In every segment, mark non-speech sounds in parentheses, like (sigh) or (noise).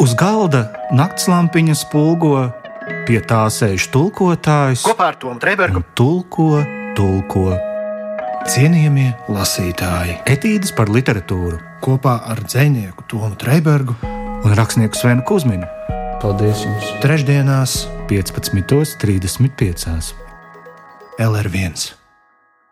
Uz galda naktslampiņa spulgo, pie tā sēž tulkotājs. Kopā ar Tomu Trēbergu tulko, tulko. cienījamie lasītāji. Etīdes par literatūru Kopā ar dzinieku Tomu Trēbergu un rakstnieku Svenu Kusminu Paldies jums! trešdienās 15.35. LR1.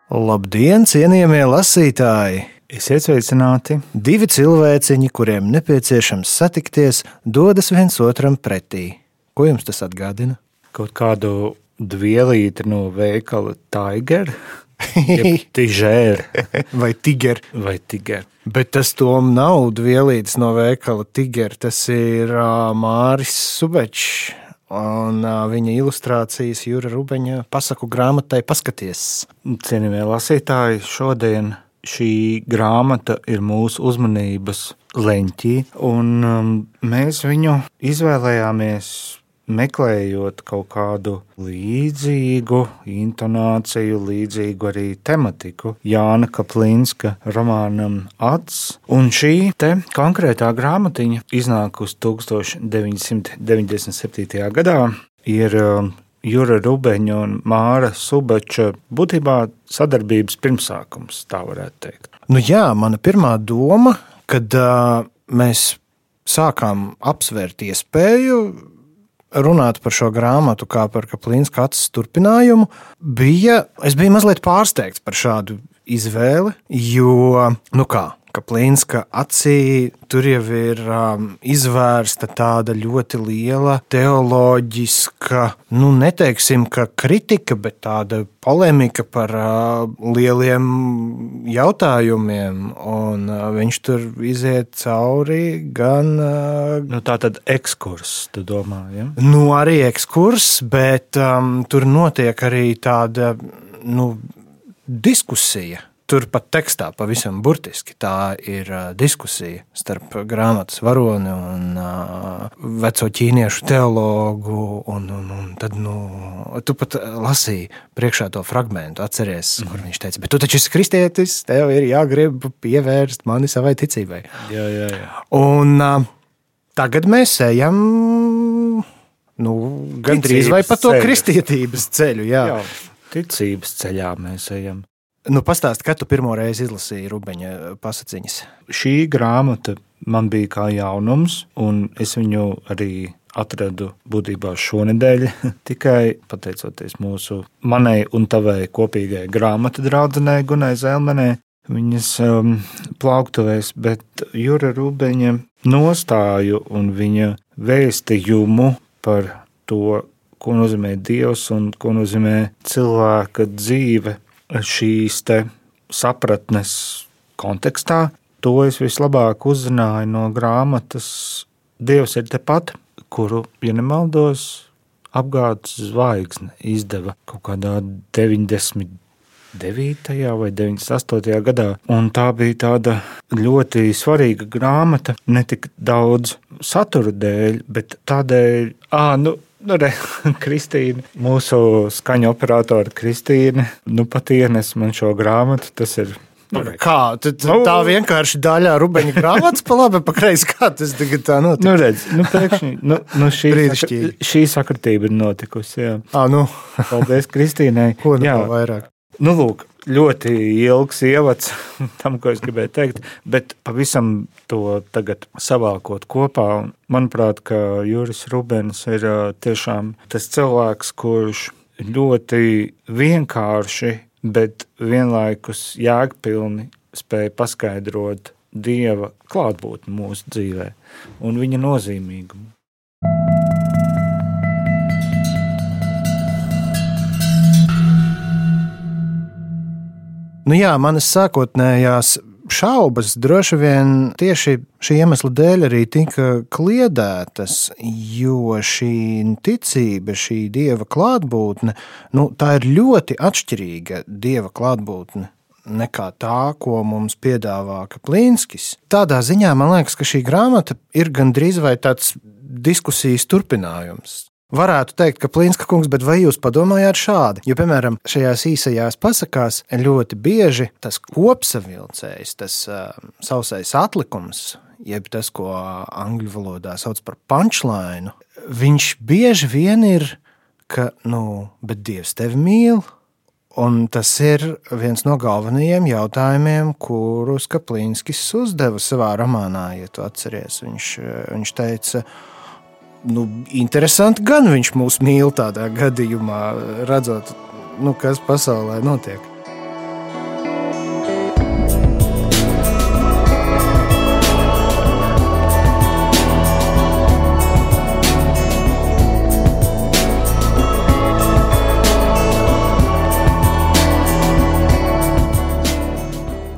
Labdien, cienījamie lasītāji! Esiet sveicināti! Divi cilvēciņi, kuriem nepieciešams satikties, dodas viens otram pretī. Ko jums tas atgādina? Kaut kādu dvielīti no veikala Tiger, (laughs) Tižēra Vai tigeri? vai Tiger. Bet tas tom nav vielītis no veikala Tiger. Tas ir ā, Māris Subečs. Un ā, viņa ilustrācijas Jūra Rubeņa pasaku grāmatai paskaties. Cienījamie lasītāji, šodien šī grāmata ir mūsu uzmanības leņķī, un um, mēs viņu izvēlējāmies meklējot kaut kādu līdzīgu intonāciju, līdzīgu arī tematiku Jāna Kaplīnska romānam Ats. Un šī te konkrētā grāmatiņa iznāk uz 1997. gadā. Ir um, Jura Rubeņa un Māra Subača būtībā sadarbības pirmsākums, tā varētu teikt. Nu, jā, mana pirmā doma, kad uh, mēs sākām apsvērt iespēju runāt par šo grāmatu, kā par Kaplīnas katras turpinājumu, bija, es biju mazliet pārsteigts par šādu izvēli, jo, nu kā, Kaplīnska acī tur jau ir um, izvērsta tāda ļoti liela teoloģiska, nu, neteiksim, ka kritika, bet tāda polemika par uh, lieliem jautājumiem. Un uh, viņš tur iziet cauri gan. Uh, Nu, tā tad ekskurss, tu domā, ja? Nu, arī ekskurss, bet um, tur notiek arī tāda nu, diskusija. Tur pat tekstā pavisam burtiski tā ir diskusija starp grāmatas varoni un veco ķīniešu teologu. Un, un, un tad, nu, tu pat lasīji priekšā to fragment, atceries, mm. kur viņš teica, bet tu taču esi kristietis, tev ir jāgrib pievērst mani savai ticībai. Jā, jā, jā. Un tagad mēs ejam. Nu, Gan drīz vai pa to ceļu. kristietības ceļu. Jā. jā. Ticības ceļā mēs ejam. Nu, Pastāstiet, kad tu pirmo reizi izlasīji Rubeņa pasakiņas. Šī grāmata man bija kā jaunums, un es viņu arī atradu būtībā šonadēļ. (laughs) Tikai pateicoties mūsu manai un tavai kopīgai grāmatu draudzenei Gunai Zelmenē, viņas um, plauktuvēs, bet Jura Rubeņa nostāju un viņa vēstījumu par to, ko nozīmē Dievs un ko nozīmē cilvēka dzīve šīs sapratnes kontekstā, to es vislabāk uzzināju no grāmatas Dievs ir tepat, kuru, ja nemaldos, apgādes zvaigzne izdeva kaut kādā 99. vai 98. gadā. Un tā bija tāda ļoti svarīga grāmata, ne tik daudz satura dēļ, bet tādēļ, ah, nu, Nu, re, (laughs) Kristīna, mūsu skaņu operātora Kristīna, nu pat ienes man šo grāmatu. Tas ir nu, Kā tad, Nu. tā vienkārši daļā Rubeņa grāmatas pa labi, pa kreisi. Kā tas tagad tā notiek? Nu, redz, nu, pēkšņi, nu, nu šī, sakri, šī sakritība ir notikusi. Jā. À, nu, Paldies Kristīnai. (laughs) ko nu jā, vairāk? nu, lūk, ļoti ilgs ievads (laughs) tam, ko es gribēju teikt, bet pavisam to tagad savākot kopā. Manuprāt, ka Juris Rubens ir tiešām tas cilvēks, kurš ļoti vienkārši, bet vienlaikus jēgpilni spēja paskaidrot Dieva klātbūtni mūsu dzīvē un viņa nozīmīgumu. Nu jā, manas sākotnējās šaubas droši vien tieši šī iemesla dēļ arī tika kliedētas, jo šī ticība, šī dieva klātbūtne, nu, tā ir ļoti atšķirīga dieva klātbūtne. Nekā tā, ko mums piedāvā Kaplīnskis. Tādā ziņā man liekas, ka šī grāmata ir gandrīz vai tāds diskusijas turpinājums. Varētu teikt, ka Plīnska kungs, bet vai jūs padomājāt šādi? Jo, piemēram, šajās īsajās pasakās ļoti bieži tas kopsavilcējs, tas uh, sausais atlikums jeb tas, ko angļu valodā sauc par punchline, viņš bieži vien ir, ka, nu, bet Dievs tevi mīl. Un tas ir viens no galvenajiem jautājumiem, kurus Kaplīnskis uzdeva savā romānā, ja tu atceries. Viņš, viņš teica, nu, interesanti, gan viņš mūs mīl tādā gadījumā, redzot, nu, kas pasaulē notiek.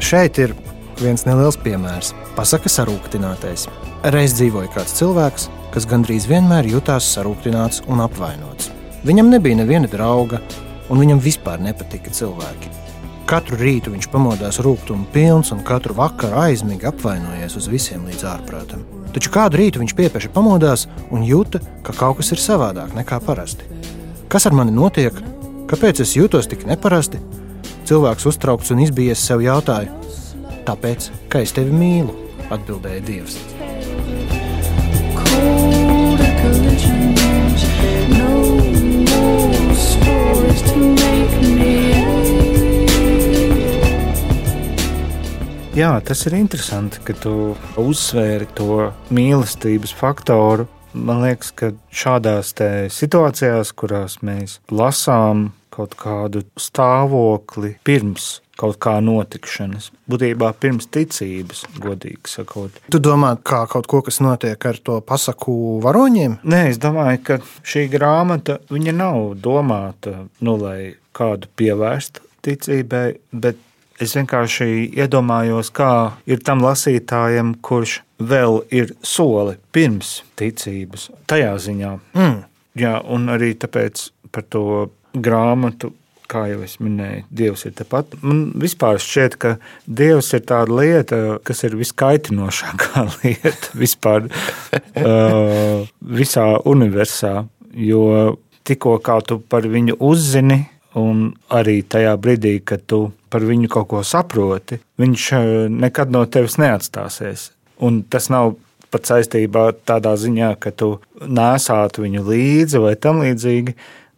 Šeit ir viens neliels piemērs. Pasaka sarūktinātais. Reiz dzīvoja kāds cilvēks, kas gandrīz vienmēr jutās sarūktināts un apvainots. Viņam nebija neviena drauga, un viņam vispār nepatika cilvēki. Katru rītu viņš pamodās rūkstoši pilns un katru vakaru aizmīgi apvainojies uz visiem līdz ārprātam. Taču kādu rītu viņš piepieši pamodās un jūta, ka kaut kas ir savādāk nekā parasti. Kas ar mani notiek? Kāpēc es jūtos tik neparasti? Cilvēks uztraukts un izbijies sev jautāja, Tāpēc, ka es tevi mīlu, atbildēja Dievs. Jā, tas ir interesanti, ka tu uzsvēri to mīlestības faktoru. Man liekas, ka šādās situācijās, kurās mēs lasām kaut kādu stāvokli pirms kaut kā notikšanas. Būtībā pirms ticības, godīgi sakot. Tu domā, kā kaut ko, kas notiek ar to pasaku varoņiem? Nē, es domāju, ka šī grāmata nav domāta, nu, lai kādu pievērstu ticībai, bet es vienkārši iedomājos, kā ir tam lasītājam, kurš vēl ir soli pirms ticības, tajā ziņā. Mm. Jā, un arī tāpēc par to grāmatu kā jau es minēju, Dievs ir tepat. Man vispār šķiet, ka Dievs ir tāda lieta, kas ir viskaitinošākā (laughs) lieta vispār uh, visā universā. Jo tikko kā tu par viņu uzzini, un arī tajā brīdī, kad tu par viņu kaut ko saproti, viņš nekad no tevis neatstāsies. Un tas nav pat saistībā tādā ziņā, ka tu nesātu viņu līdzi vai tam līdzīgi,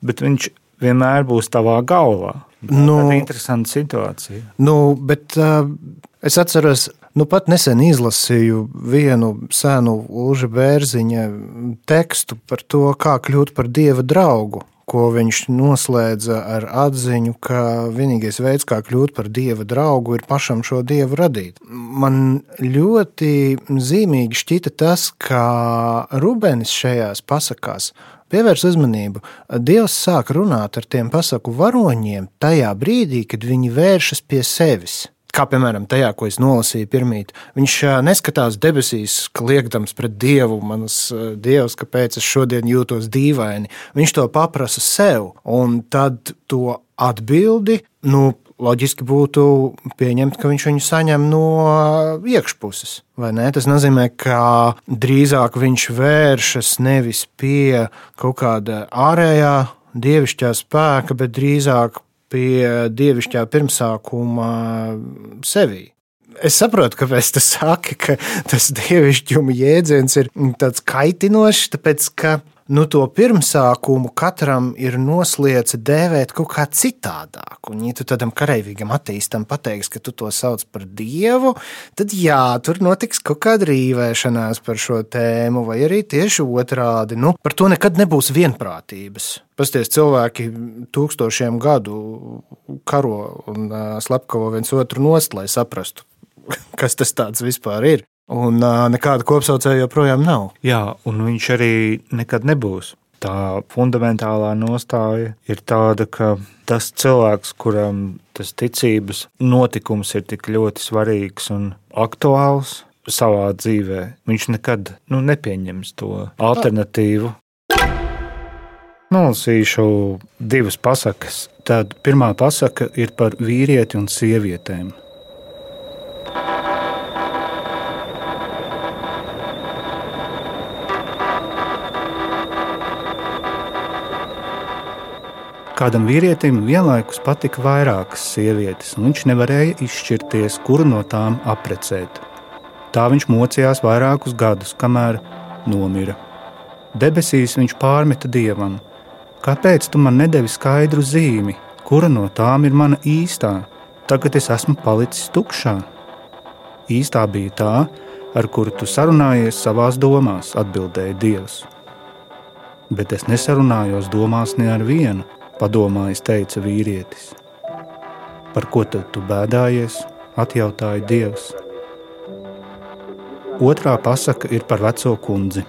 bet viņš vienmēr būs tavā galvā. Nu, tā ir interesanta situācija. Nu, bet, uh, es atceros, nu pat nesen izlasīju vienu senu Ulža Bērziņa tekstu par to, kā kļūt par dieva draugu ko viņš noslēdza ar atziņu, ka vienīgais veids, kā kļūt par dieva draugu, ir pašam šo dievu radīt. Man ļoti zīmīgi šķita tas, ka Rubens šajās pasakās Pievērs uzmanību. Dievs sāk runāt ar tiem pasaku varoņiem tajā brīdī, kad viņi vēršas pie sevis. Kā piemēram, tajā, ko es nolasīju pirmīt. Viņš neskatās debesīs, kliegdams pret dievu, manas dievs, kāpēc es šodien jūtos dīvaini. Viņš to paprasa sev, un tad to atbildi, nu, loģiski būtu pieņemt, ka viņš viņu saņem no iekšpuses. Tas nozīmē, ka drīzāk viņš vēršas nevis pie kaut kāda ārējā dievišķā spēka, bet drīzāk pie dievišķā pirmsākuma sevī. Es saprotu, kāpēc tas saka, ka tas dievišķuma jēdziens ir tāds kaitinošs, tāpēc ka nu, to pirmsākumu katram ir noslēdz dēvēt kaut kā citādāk. Un, ja tu tādam karavīgam attīstam pateiks, ka tu to sauc par dievu, tad jā, tur notiks kaut kāda rīvēšanās par šo tēmu, vai arī tieši otrādi. Nu, par to nekad nebūs vienprātības. Pasties cilvēki tūkstošiem gadu karo un slepkavo viens otru nost, lai saprastu, (laughs) kas tas vispār ir. Un nekāda kopsaucēja joprojām nav. Jā, un viņš arī nekad nebūs. Tā fundamentālā nostāja ir tāda, ka tas cilvēks, kuram tas ticības notikums ir tik ļoti svarīgs un aktuāls savā dzīvē, viņš nekad nu, nepieņems to alternatīvu. Nolasīšu divas pasakas. Tad pirmā pasaka ir par vīrieti un sievietēm. Kādam vīrietim vienlaikus patika vairākas sievietes, un viņš nevarēja izšķirties, kuru no tām apprecēt. Tā viņš mocījās vairākus gadus, kamēr nomira. Debesīs viņš pārmeta dievam: Kāpēc tu man nedevi skaidru zīmi, kura no tām ir mana īstā? Tagad es esmu palicis tukšā. Īstā bija tā, ar kuru tu sarunājies savās domās, atbildēja Dievs. Bet es nesarunājos domās ne ar vienu, padomājis, teica vīrietis. Par ko tad tu bēdājies? atjautāja Dievs. Otrā pasaka ir par veco kundzi.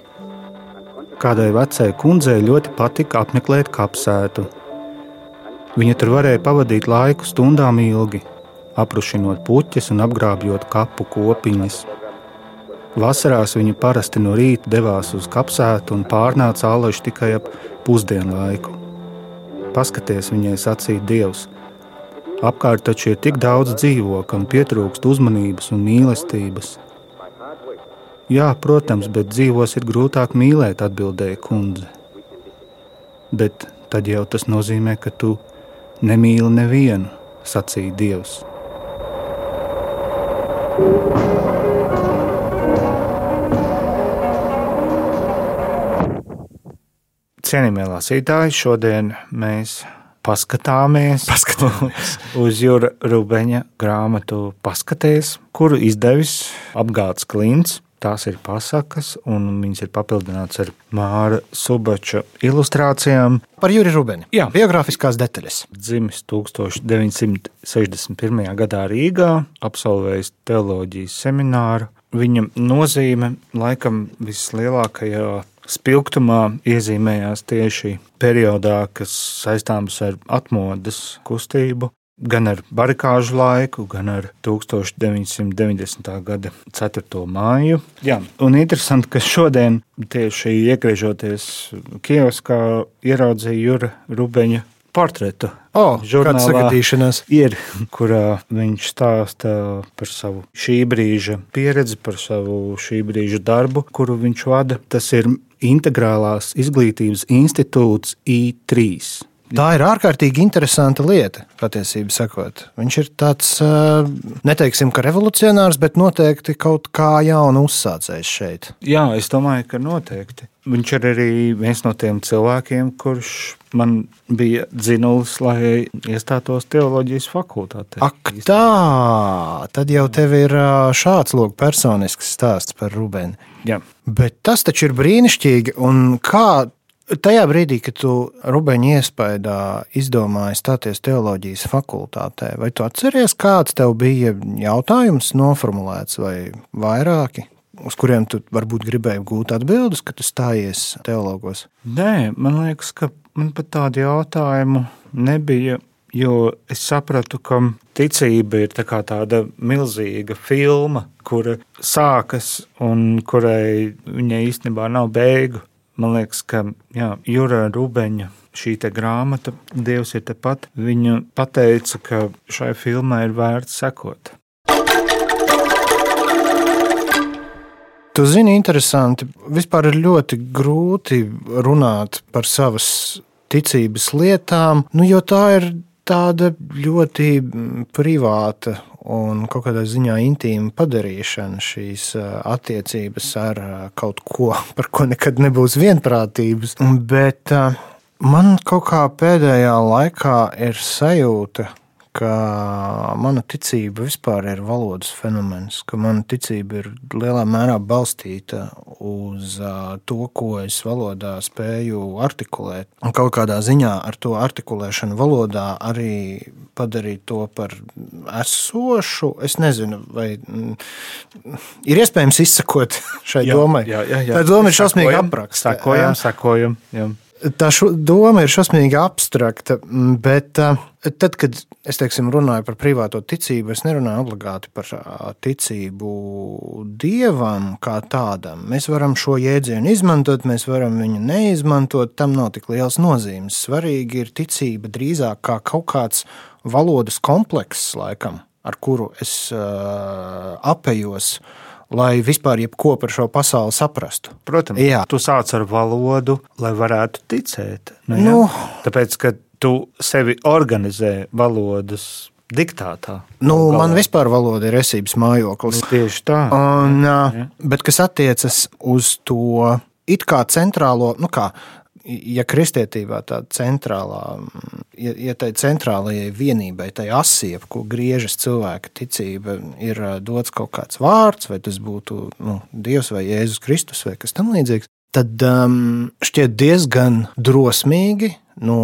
Kādai vecai kundzei ļoti patika apmeklēt kapsētu. Viņa tur varēja pavadīt laiku stundām ilgi, aprušinot puķes un apgrābjot kapu kopiņas. Vasarās viņa parasti no rīta devās uz kapsētu un pārnāca āleši tikai ap pusdienu laiku. Paskaties, viņai sacīja Dievs. Apkārt taču ir tik daudz dzīvo, kam pietrūkst uzmanības un mīlestības. Jā, protams, bet dzīvos ir grūtāk mīlēt, atbildēja kundze. Bet tad jau tas nozīmē, ka tu nemīli nevienu, sacīja Dievs. Cienījamie lasītāji, šodien mēs paskatāmies, paskatāmies. (laughs) uz Jūra Rubeņa grāmatu Paskaties, kuru izdevis apgādes klints. Tās ir pasakas, un viņas ir papildināts ar Māra Subača ilustrācijām. Par Juri Rubeni. Jā. Biogrāfiskās detaļas. Dzimis 1961. gadā Rīgā, absolvējis teoloģijas semināru. Viņa nozīme laikam vislielākajā spilgtumā iezīmējās tieši periodā, kas saistāms ar atmodas kustību, gan ar barikāžu laiku, gan ar 1990. gada 4. māju. Jā, un interesanti, ka šodien tieši iegriežoties Kioskā ieraudzīju Jura Rubeņa portretu. O, kāda sagadīšanās? Ir, kurā viņš stāsta par savu šī brīža pieredzi, par savu šī brīža darbu, kuru viņš vada. Tas ir Integrālās izglītības institūts I3. Tā ir ārkārtīgi interesanta lieta, patiesībā sakot. Viņš ir tāds, neteiksim, ka revolucionārs, bet noteikti kaut kā jaunu uzsācējs šeit. Jā, es domāju, ka noteikti. Viņš ir arī viens no tiem cilvēkiem, kurš man bija dzinulis, lai iestātos teoloģijas fakultātē. Ak, tā! Tad jau tev ir šāds lūk, personisks stāsts par Rubēnu. Bet tas taču ir brīnišķīgi. Un kā Tajā brīdī, kad tu Rubeņa iespējā izdomāji stāties teoloģijas fakultātē, vai tu atceries, kāds tev bija jautājums noformulēts vai vairāki, uz kuriem tu varbūt gribēji gūt atbildes, kad tu stājies teologos? Nē, man liekas, ka man pat tādu jautājumu nebija. Jo es sapratu, ka ticība ir tā tāda milzīga filma, kura sākas un kurai viņai īstenībā nav beigu. Man liekas, ka jā, Jūra Rūbeņa šī grāmata, Dievs ir tepat, viņa pateica, ka šai filmai ir vērts sekot. Tu zini, interesanti. Vispār ir ļoti grūti runāt par savas ticības lietām, nu, jo tā ir tāda ļoti privāta un kaut kādā ziņā intīma padarīšana šīs attiecības ar kaut ko, (laughs) par ko nekad nebūs vienprātības. Bet man kaut kā pēdējā laikā ir sajūta, ka mana ticība vispār ir valodas fenomens, ka mana ticība ir lielā mērā balstīta uz to, ko es valodā spēju artikulēt. Un kaut kādā ziņā ar to artikulēšanu valodā arī padarīt to par esošu. Es nezinu, vai mm, ir iespējams izsakot (laughs) šai jā, domai. Jā, jā, jā. Tā doma ir šausmīgi apraksta. Sakojam, sakojam. Jā. Tā šo, doma ir šausmīgi abstrakta, bet tad, kad es teiksim, runāju par privāto ticību, es nerunāju obligāti par ticību dievam kā tādam. Mēs varam šo jēdzienu izmantot, mēs varam viņu neizmantot, tam nav tik liels nozīmes. Svarīgi ir ticība drīzāk kā kaut kāds valodas komplekss, laikam, ar kuru es uh, apējos. Uh, lai vispār jebko par šo pasauli saprastu. Protams, jā. tu sāc ar valodu, lai varētu ticēt. Nu, nu, Tāpēc, ka tu sevi organizē valodas diktātā. Nu, Galā. man vispār valoda ir esības mājoklis. Nu, tieši tā. Un, ja. Bet kas attiecas uz to it kā centrālo, nu kā, ja kristietībā tā centrālā, ja, ja tai centrālajai vienībai, tai asī, ap ko griežas cilvēka ticība, ir dots kaut kāds vārds, vai tas būtu nu, Dievs vai Jēzus Kristus vai kas tam līdzīgs, tad um, šķiet diezgan drosmīgi no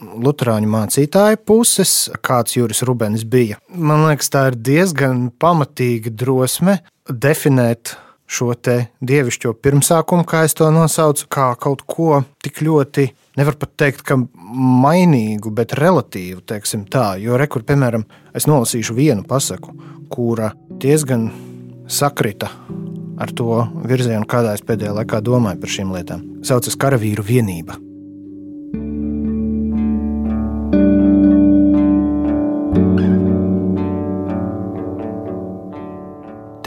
Lutāņu mācītāja puses, kāds Juris Rubens bija. Man liekas, tā ir diezgan pamatīga drosme definēt šo dievišķo pirmsākumu, kā es to nosaucu, kā kaut ko tik ļoti, nevar pat teikt, ka mainīgu, bet relatīvu, teiksim tā. Jo, rekur, piemēram, es nolasīšu vienu pasaku, kura diezgan sakrita ar to virzienu, kādā es pēdējā laikā domāju par šīm lietām. Saucas karavīru vienība.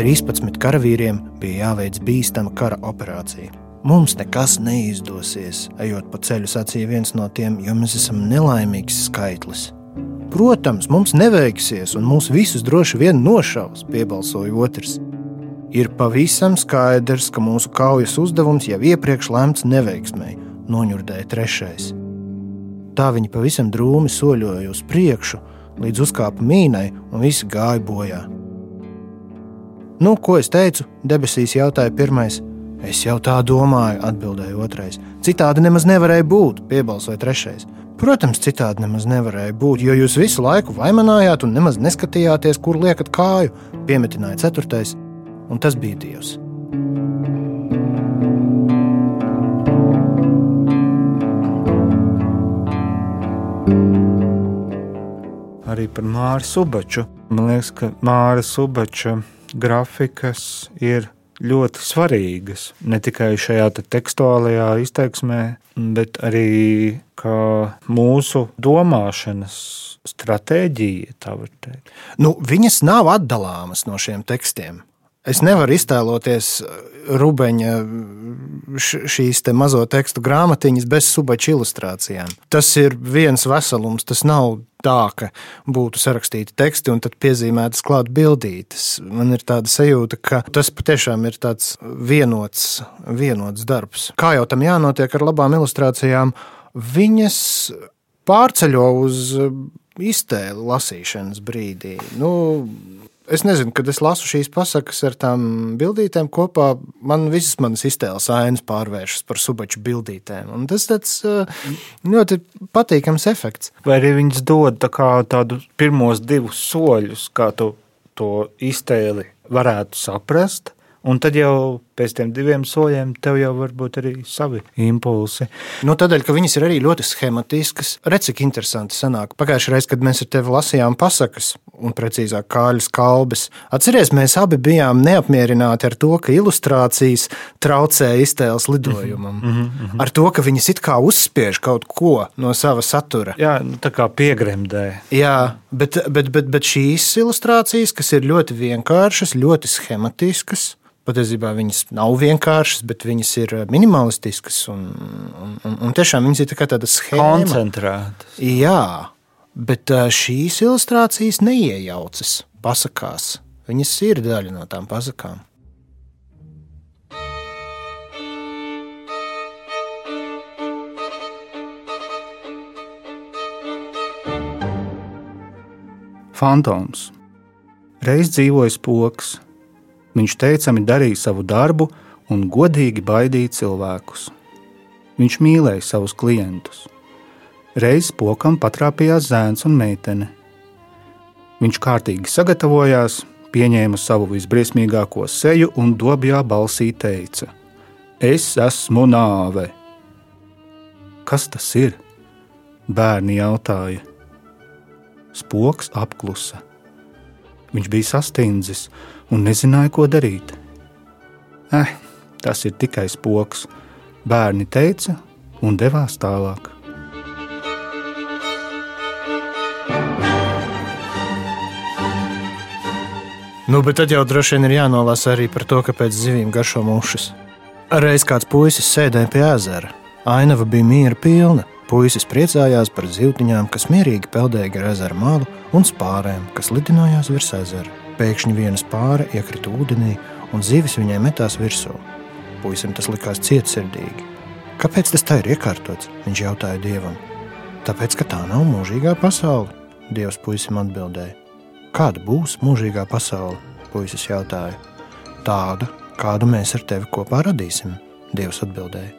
13 karavīriem bija jāveic bīstama kara operācija. Mums nekas neizdosies, ejot pa ceļu, sacīja viens no tiem, jo mēs esam nelaimīgs skaitlis. Protams, mums neveiksies, un mūs visus droši vien nošaus, piebalsoja otrs. Ir pavisam skaidrs, ka mūsu kaujas uzdevums jau iepriekš lemts neveiksmēji, noņurdēja trešais. Tā viņi pavisam drūmi soļoja uz priekšu, līdz uzkāpa mīnai, un visi gāja bojā. Nu, ko es teicu? Debesīs jautāja pirmais. Es jau tā domāju, atbildēja otrais. Citādi nemaz nevarēja būt, piebalsoja trešais. Protams, citādi nemaz nevarēja būt, jo jūs visu laiku vaimanājāt un nemaz neskatījāties, kur liekat kāju, piemetināja ceturtais, un tas bija Dievs. Arī par Māru Subaču. Man liekas, ka Māra Subača grafikas ir ļoti svarīgas. Ne tikai šajā te tekstuālajā izteiksmē, bet arī mūsu domāšanas stratēģija, tā var teikt. Nu, viņas nav atdalāmas no šiem tekstiem. Es nevaru iztēloties uh, Rubeņa šīs mazo tekstu grāmatiņas bez subaču ilustrācijām. Tas ir viens veselums. Tas nav tā, ka būtu sarakstīti teksti un tad piezīmētas klāt bildītes. Man ir tāda sajūta, ka tas patiešām ir tāds vienots, vienots darbs. Kā jau tam jānotiek ar labām ilustrācijām, viņas pārceļo uz iztēli lasīšanas brīdī. Nu, es nezinu, kad es lasu šīs pasakas ar tām bildītēm kopā, man visas manas iztēles ainas pārvēršas par subaču bildītēm. Un tas tāds eh, ļoti patīkams efekts. Vai arī viņas dod tā kā tādu pirmos divus soļus, kā tu to iztēli varētu saprast, Un tad jau pēc tam diviem soļiem tev jau var būt arī savi impulsi. Nu, tādēļ, ka viņas ir arī ļoti schematiskas. Redz, cik interesanti sanāk. Pagājušajā reizē, kad mēs ar tevi lasījām pasakas, un precīzāk kāļas kalbas, atceries, mēs abi bijām neapmierināti ar to, ka ilustrācijas traucē iztēles lidojumam. Mm -hmm. Ar to, ka viņas it kā uzspiež kaut ko no sava satura. Jā, nu, tā kā piegremdē. Jā, bet, bet, bet, bet šīs ilustrācijas, kas ir ļoti vienkāršas, ļoti schematiskas, Patiesībā viņas nav vienkāršas, bet viņas ir eh, minimalistiskas un, un, un, un tiešām viņas ir tā tādas schēmas. Koncentrētas. Jā, bet eh, šīs ilustrācijas neiejaucas pasakās. Viņas ir daļa no tām pasakām. Fantoms. Reiz dzīvoja spoks, Viņš teicami darīja savu darbu un godīgi baidīja cilvēkus. Viņš mīlēja savus klientus. Reiz pokam patrāpījās zēns un meitene. Viņš kārtīgi sagatavojās, pieņēma savu visbriesmīgāko seju un dobjā balsī teica: Es esmu nāve. Kas tas ir? Bērni jautāja. Spoks apklusa. Viņš bija sastindzis un nezināja, ko darīt. Eh, tas ir tikai spoks, bērni teica un devās tālāk. Nu, bet tad jau droši vien ir jānolasa arī par to, kāpēc zivīm garšo mušas. Reiz kāds puisis sēdēja pie ezera. Ainava bija miera pilna. Puisis priecājās par zivtiņām, kas mierīgi peldēja gar ezera malu, un spārēm, kas lidinājās virs ezera. Pēkšņi viena spāra iekrita ūdenī, un zivis viņai metās virsū. Puisim tas likās cietsirdīgi. Kāpēc tas tā ir iekārtots? Viņš jautāja dievam. Tāpēc, ka tā nav mūžīgā pasaule, dievs puisim atbildēja. Kāda būs mūžīgā pasaule? Puisis jautāja. Tāda, kādu mēs ar tevi kopā radīsim, dievs atbildēja.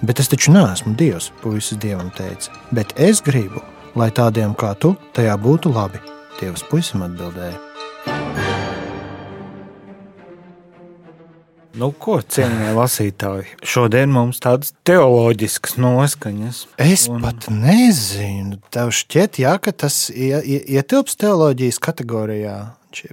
Bet es taču neesmu Dievs, puisis dievam teica. Bet es gribu, lai tādiem kā tu tajā būtu labi. Dievs puisim atbildēja. Nu, ko cienījamie (laughs) lasītāji? Šodien mums tādas teoloģiskas noskaņas. Es un... pat nezinu, tev šķiet, jā, ka tas ietilps teoloģijas kategorijā.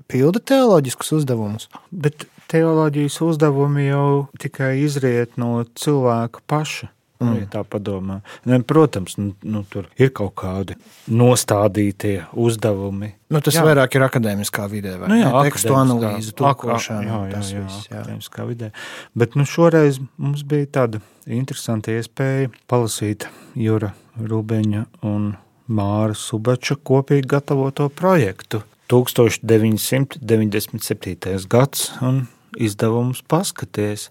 Pilda teoloģiskus uzdevumus. Bet teoloģijas uzdevumi jau tikai izriet no cilvēka paša. Mm. Ja tā padomā. Ne, protams, nu, nu, tur ir kaut kādi nostādītie uzdevumi. Nu, tas jā. vairāk ir akadēmiskā vidē, vai nu, jā, ne? tekstu analīze, tulkošana. Jā, jā, jā, viss, jā. akadēmiskā vidē. Bet nu, šoreiz mums bija tāda interesanta iespēja palasīt Jura Rubeņa un Māra Subača kopīgi gatavoto projektu. 1997. gads un izdevums paskaties.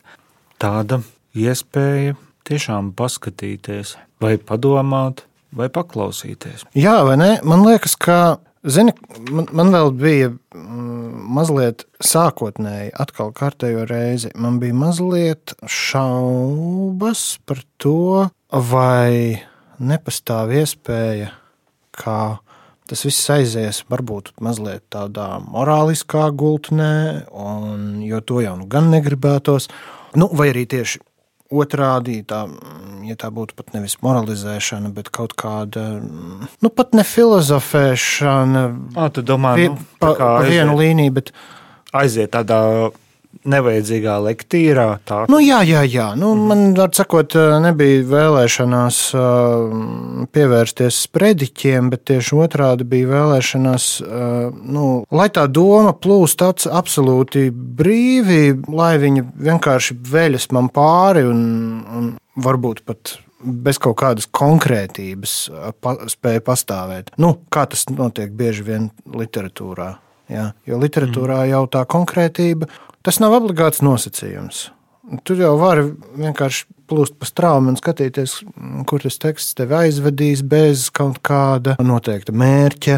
Tāda iespēja tiešām paskatīties, vai padomāt, vai paklausīties. Jā, vai ne? Man liekas, ka Zini, man, man vēl bija mm, mazliet sākotnēji, atkal kārtējo reizi. Man bija mazliet šaubas par to, vai nepastāv iespēja, ka tas viss aizies varbūt mazliet tādā morāliskā gultnē, un, jo to jau nu gan negribētos. Nu, vai arī tieši otrādi, tā, ja tā būtu pat nevis moralizēšana, bet kaut kāda, nu, pat ne filozofēšana. Ā, tu domā, pie, nu, pa, pa vienu līniju, bet aiziet tādā nevajadzīgā lektīrā. Tā. Nu, jā, jā, jā. Nu, mm. Man, var sakot, nebija vēlēšanās pievērsties sprediķiem, bet tieši otrādi bija vēlēšanās, nu, lai tā doma plūst absolūti brīvi, lai viņa vienkārši veļas man pāri un, un varbūt pat bez kaut kādas konkrētības pa, spēja pastāvēt. Nu, kā tas notiek bieži vien literatūrā. Ja? Jo literatūrā mm. jau tā konkrētība Tas nav obligāts nosacījums. Tur jau var vienkārši plūst pa strāmu un skatīties, kur tas teksts tevi aizvedīs bez kaut kāda noteikta mērķa,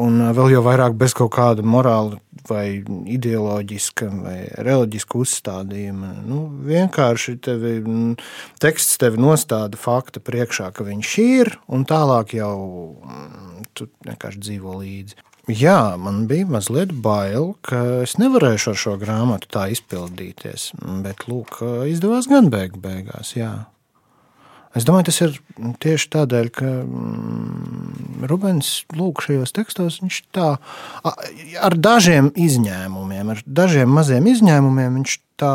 un vēl jau vairāk bez kaut kāda morāla vai ideoloģiska vai reliģiska uzstādījuma. Nu, vienkārši tevi, teksts tevi nostāda fakta priekšā, ka viņš ir, un tālāk jau tu vienkārši dzīvo līdzi. Jā, man bija mazliet bail, ka es nevarēšu ar šo grāmatu tā izpildīties. Bet, lūk, izdevās gan beig beigās. Jā. Es domāju, tas ir tieši tādēļ, ka mm, Rubens lūk, šajos tekstos tā, ar dažiem izņēmumiem, ar dažiem maziem izņēmumiem, viņš, tā,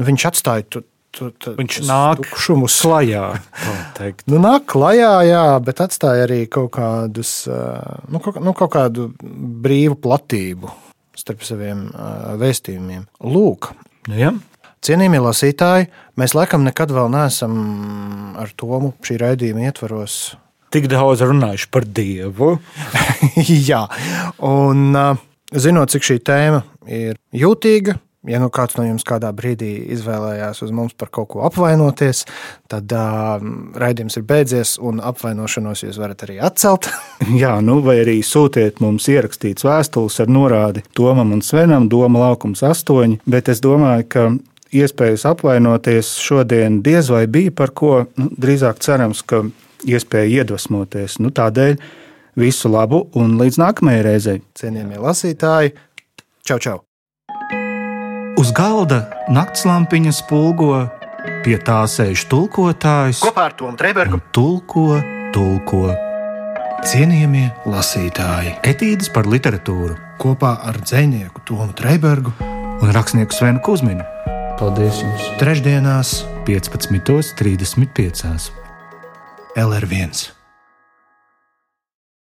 viņš atstāja viņš nāk tukšumus klajā. (laughs) nu, nāk klajā, jā, bet atstāja arī kaut, kādus, nu, kaut, nu, kaut kādu brīvu platību starp saviem vēstījumiem. Lūk, ja. cienījamie lasītāji, mēs laikam nekad vēl neesam ar Tomu šī raidījuma ietvaros. Tik daudz runājuši par Dievu. (laughs) jā, un zinot, cik šī tēma ir jūtīga, Ja nu kāds no jums kādā brīdī izvēlējās uz mums par kaut ko apvainoties, tad uh, raidījums ir beidzies, un apvainošanos jūs varat arī atcelt. (laughs) Jā, nu vai arī sūtiet mums ierakstīts vēstules ar norādi Tomam un Svenam, Doma laukums 8. Bet es domāju, ka iespējas apvainoties šodien diez vai bija par ko. Nu, drīzāk cerams, ka iespēja iedvesmoties. Nu, tādēļ visu labu un līdz nākamajai reizei. Cienījamie lasītāji, čau! čau. Uz galda naktslampiņa spulgo, pie tā sēž tulkotājs. Kopā ar Tomu Trēbergu tulko, tulko. Cienījamie lasītāji, etīdes par literatūru kopā ar dzinieku Tomu Trēbergu un rakstnieku Svenu Kusminu. Paldies jums! Trešdienās, 15.35. LR1.